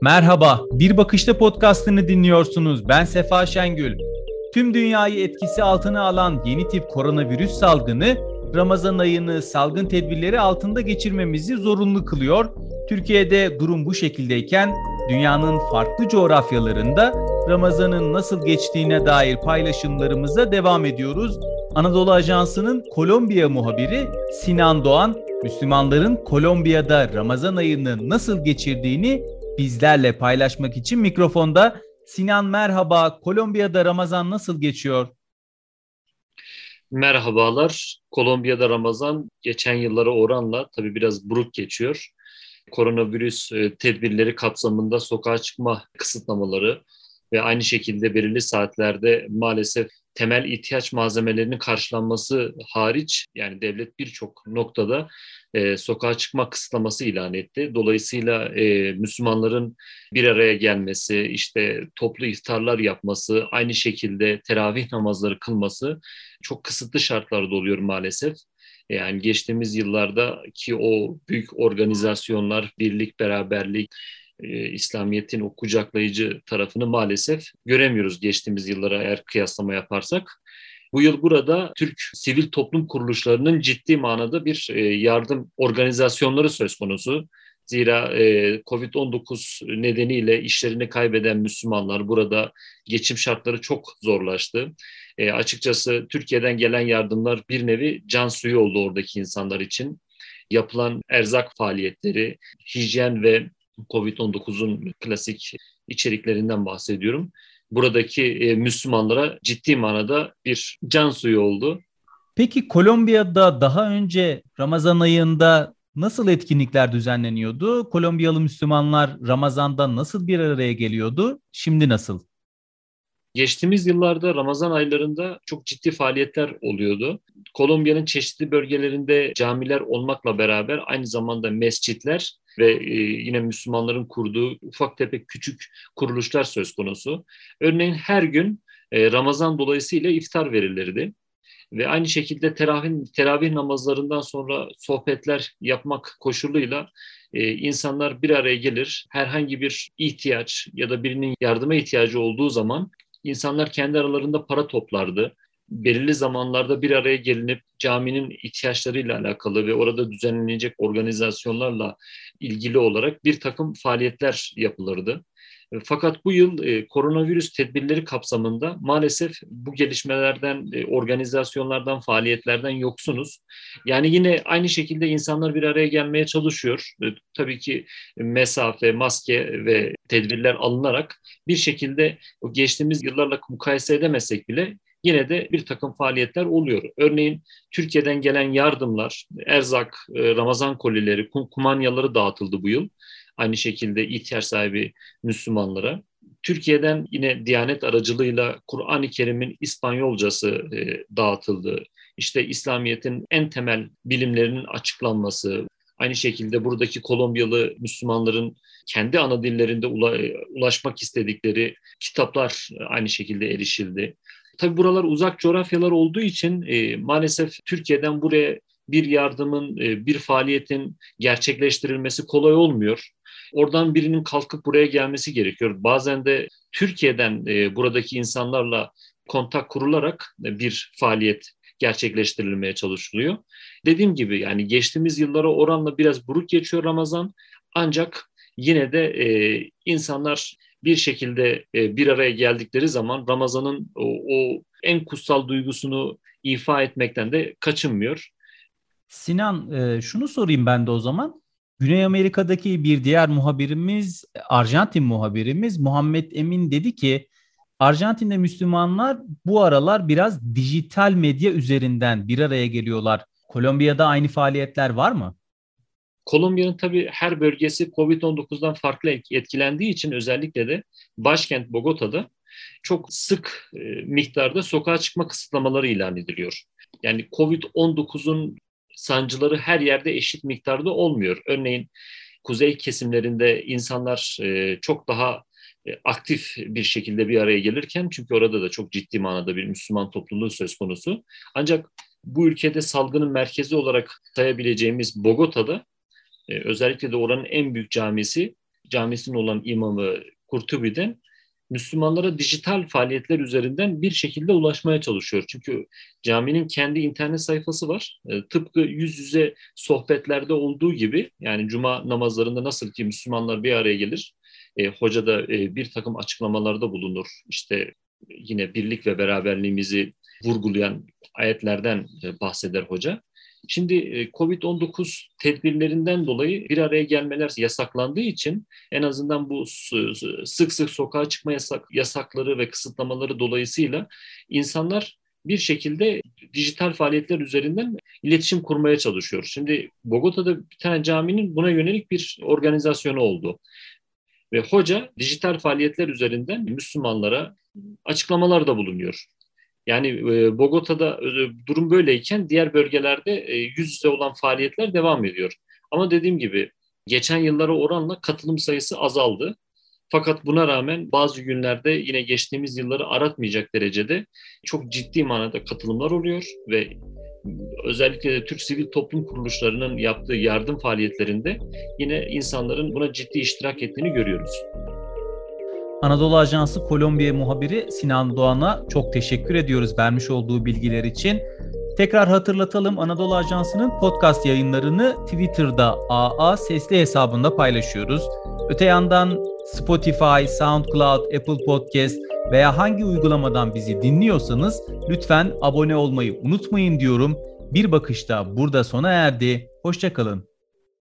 Merhaba, Bir Bakışta podcastını dinliyorsunuz. Ben Sefa Şengül. Tüm dünyayı etkisi altına alan yeni tip koronavirüs salgını Ramazan ayını salgın tedbirleri altında geçirmemizi zorunlu kılıyor. Türkiye'de durum bu şekildeyken dünyanın farklı coğrafyalarında Ramazan'ın nasıl geçtiğine dair paylaşımlarımıza devam ediyoruz. Anadolu Ajansı'nın Kolombiya muhabiri Sinan Doğan, Müslümanların Kolombiya'da Ramazan ayını nasıl geçirdiğini bizlerle paylaşmak için mikrofonda. Sinan merhaba, Kolombiya'da Ramazan nasıl geçiyor? Merhabalar. Kolombiya'da Ramazan geçen yıllara oranla tabii biraz buruk geçiyor. Koronavirüs e, tedbirleri kapsamında sokağa çıkma kısıtlamaları ve aynı şekilde belirli saatlerde maalesef temel ihtiyaç malzemelerinin karşılanması hariç yani devlet birçok noktada e, sokağa çıkma kısıtlaması ilan etti. Dolayısıyla e, Müslümanların bir araya gelmesi, işte toplu iftarlar yapması, aynı şekilde teravih namazları kılması çok kısıtlı şartlarda oluyor maalesef. Yani geçtiğimiz yıllarda ki o büyük organizasyonlar, birlik, beraberlik, e, İslamiyet'in o kucaklayıcı tarafını maalesef göremiyoruz geçtiğimiz yıllara eğer kıyaslama yaparsak. Bu yıl burada Türk sivil toplum kuruluşlarının ciddi manada bir e, yardım organizasyonları söz konusu. Zira e, Covid-19 nedeniyle işlerini kaybeden Müslümanlar burada geçim şartları çok zorlaştı. E, açıkçası Türkiye'den gelen yardımlar bir nevi can suyu oldu oradaki insanlar için. Yapılan erzak faaliyetleri, hijyen ve Covid-19'un klasik içeriklerinden bahsediyorum. Buradaki e, Müslümanlara ciddi manada bir can suyu oldu. Peki Kolombiya'da daha önce Ramazan ayında nasıl etkinlikler düzenleniyordu? Kolombiyalı Müslümanlar Ramazan'da nasıl bir araya geliyordu? Şimdi nasıl? Geçtiğimiz yıllarda Ramazan aylarında çok ciddi faaliyetler oluyordu. Kolombiya'nın çeşitli bölgelerinde camiler olmakla beraber aynı zamanda mescitler ve e, yine Müslümanların kurduğu ufak tefek küçük kuruluşlar söz konusu. Örneğin her gün e, Ramazan dolayısıyla iftar verilirdi. Ve aynı şekilde teravih, teravih namazlarından sonra sohbetler yapmak koşuluyla e, insanlar bir araya gelir. Herhangi bir ihtiyaç ya da birinin yardıma ihtiyacı olduğu zaman insanlar kendi aralarında para toplardı. Belirli zamanlarda bir araya gelinip caminin ihtiyaçlarıyla alakalı ve orada düzenlenecek organizasyonlarla ilgili olarak bir takım faaliyetler yapılırdı. Fakat bu yıl e, koronavirüs tedbirleri kapsamında maalesef bu gelişmelerden, e, organizasyonlardan, faaliyetlerden yoksunuz. Yani yine aynı şekilde insanlar bir araya gelmeye çalışıyor. E, tabii ki mesafe, maske ve tedbirler alınarak bir şekilde geçtiğimiz yıllarla mukayese edemesek bile yine de bir takım faaliyetler oluyor. Örneğin Türkiye'den gelen yardımlar, erzak, e, Ramazan kolileri, kumanyaları dağıtıldı bu yıl aynı şekilde ihtiyaç sahibi Müslümanlara. Türkiye'den yine Diyanet aracılığıyla Kur'an-ı Kerim'in İspanyolcası e, dağıtıldı. İşte İslamiyet'in en temel bilimlerinin açıklanması, aynı şekilde buradaki Kolombiyalı Müslümanların kendi ana dillerinde ulaşmak istedikleri kitaplar aynı şekilde erişildi. Tabi buralar uzak coğrafyalar olduğu için e, maalesef Türkiye'den buraya bir yardımın, e, bir faaliyetin gerçekleştirilmesi kolay olmuyor. Oradan birinin kalkıp buraya gelmesi gerekiyor. Bazen de Türkiye'den e, buradaki insanlarla kontak kurularak e, bir faaliyet gerçekleştirilmeye çalışılıyor. Dediğim gibi yani geçtiğimiz yıllara oranla biraz buruk geçiyor Ramazan. Ancak yine de e, insanlar bir şekilde e, bir araya geldikleri zaman Ramazan'ın o, o en kutsal duygusunu ifa etmekten de kaçınmıyor. Sinan e, şunu sorayım ben de o zaman. Güney Amerika'daki bir diğer muhabirimiz, Arjantin muhabirimiz Muhammed Emin dedi ki Arjantin'de Müslümanlar bu aralar biraz dijital medya üzerinden bir araya geliyorlar. Kolombiya'da aynı faaliyetler var mı? Kolombiya'nın tabii her bölgesi Covid-19'dan farklı etkilendiği için özellikle de başkent Bogota'da çok sık e, miktarda sokağa çıkma kısıtlamaları ilan ediliyor. Yani Covid-19'un sancıları her yerde eşit miktarda olmuyor. Örneğin kuzey kesimlerinde insanlar e, çok daha e, aktif bir şekilde bir araya gelirken çünkü orada da çok ciddi manada bir Müslüman topluluğu söz konusu. Ancak bu ülkede salgının merkezi olarak sayabileceğimiz Bogota'da e, özellikle de oranın en büyük camisi Camisi'nin olan imamı Kurtubi'den Müslümanlara dijital faaliyetler üzerinden bir şekilde ulaşmaya çalışıyor. Çünkü caminin kendi internet sayfası var. E, tıpkı yüz yüze sohbetlerde olduğu gibi yani cuma namazlarında nasıl ki Müslümanlar bir araya gelir, e, hoca da e, bir takım açıklamalarda bulunur. İşte yine birlik ve beraberliğimizi vurgulayan ayetlerden e, bahseder hoca. Şimdi e, Covid-19 tedbirlerinden dolayı bir araya gelmeler yasaklandığı için en azından bu sık sık sokağa çıkma yasak, yasakları ve kısıtlamaları dolayısıyla insanlar bir şekilde dijital faaliyetler üzerinden iletişim kurmaya çalışıyor. Şimdi Bogota'da bir tane caminin buna yönelik bir organizasyonu oldu. Ve hoca dijital faaliyetler üzerinden Müslümanlara açıklamalar da bulunuyor. Yani e, Bogota'da e, durum böyleyken diğer bölgelerde e, yüz yüze olan faaliyetler devam ediyor. Ama dediğim gibi geçen yıllara oranla katılım sayısı azaldı. Fakat buna rağmen bazı günlerde yine geçtiğimiz yılları aratmayacak derecede çok ciddi manada katılımlar oluyor ve özellikle de Türk sivil toplum kuruluşlarının yaptığı yardım faaliyetlerinde yine insanların buna ciddi iştirak ettiğini görüyoruz. Anadolu Ajansı Kolombiya muhabiri Sinan Doğan'a çok teşekkür ediyoruz vermiş olduğu bilgiler için. Tekrar hatırlatalım Anadolu Ajansı'nın podcast yayınlarını Twitter'da AA sesli hesabında paylaşıyoruz. Öte yandan Spotify, SoundCloud, Apple Podcast veya hangi uygulamadan bizi dinliyorsanız lütfen abone olmayı unutmayın diyorum. Bir bakışta burada sona erdi. Hoşçakalın.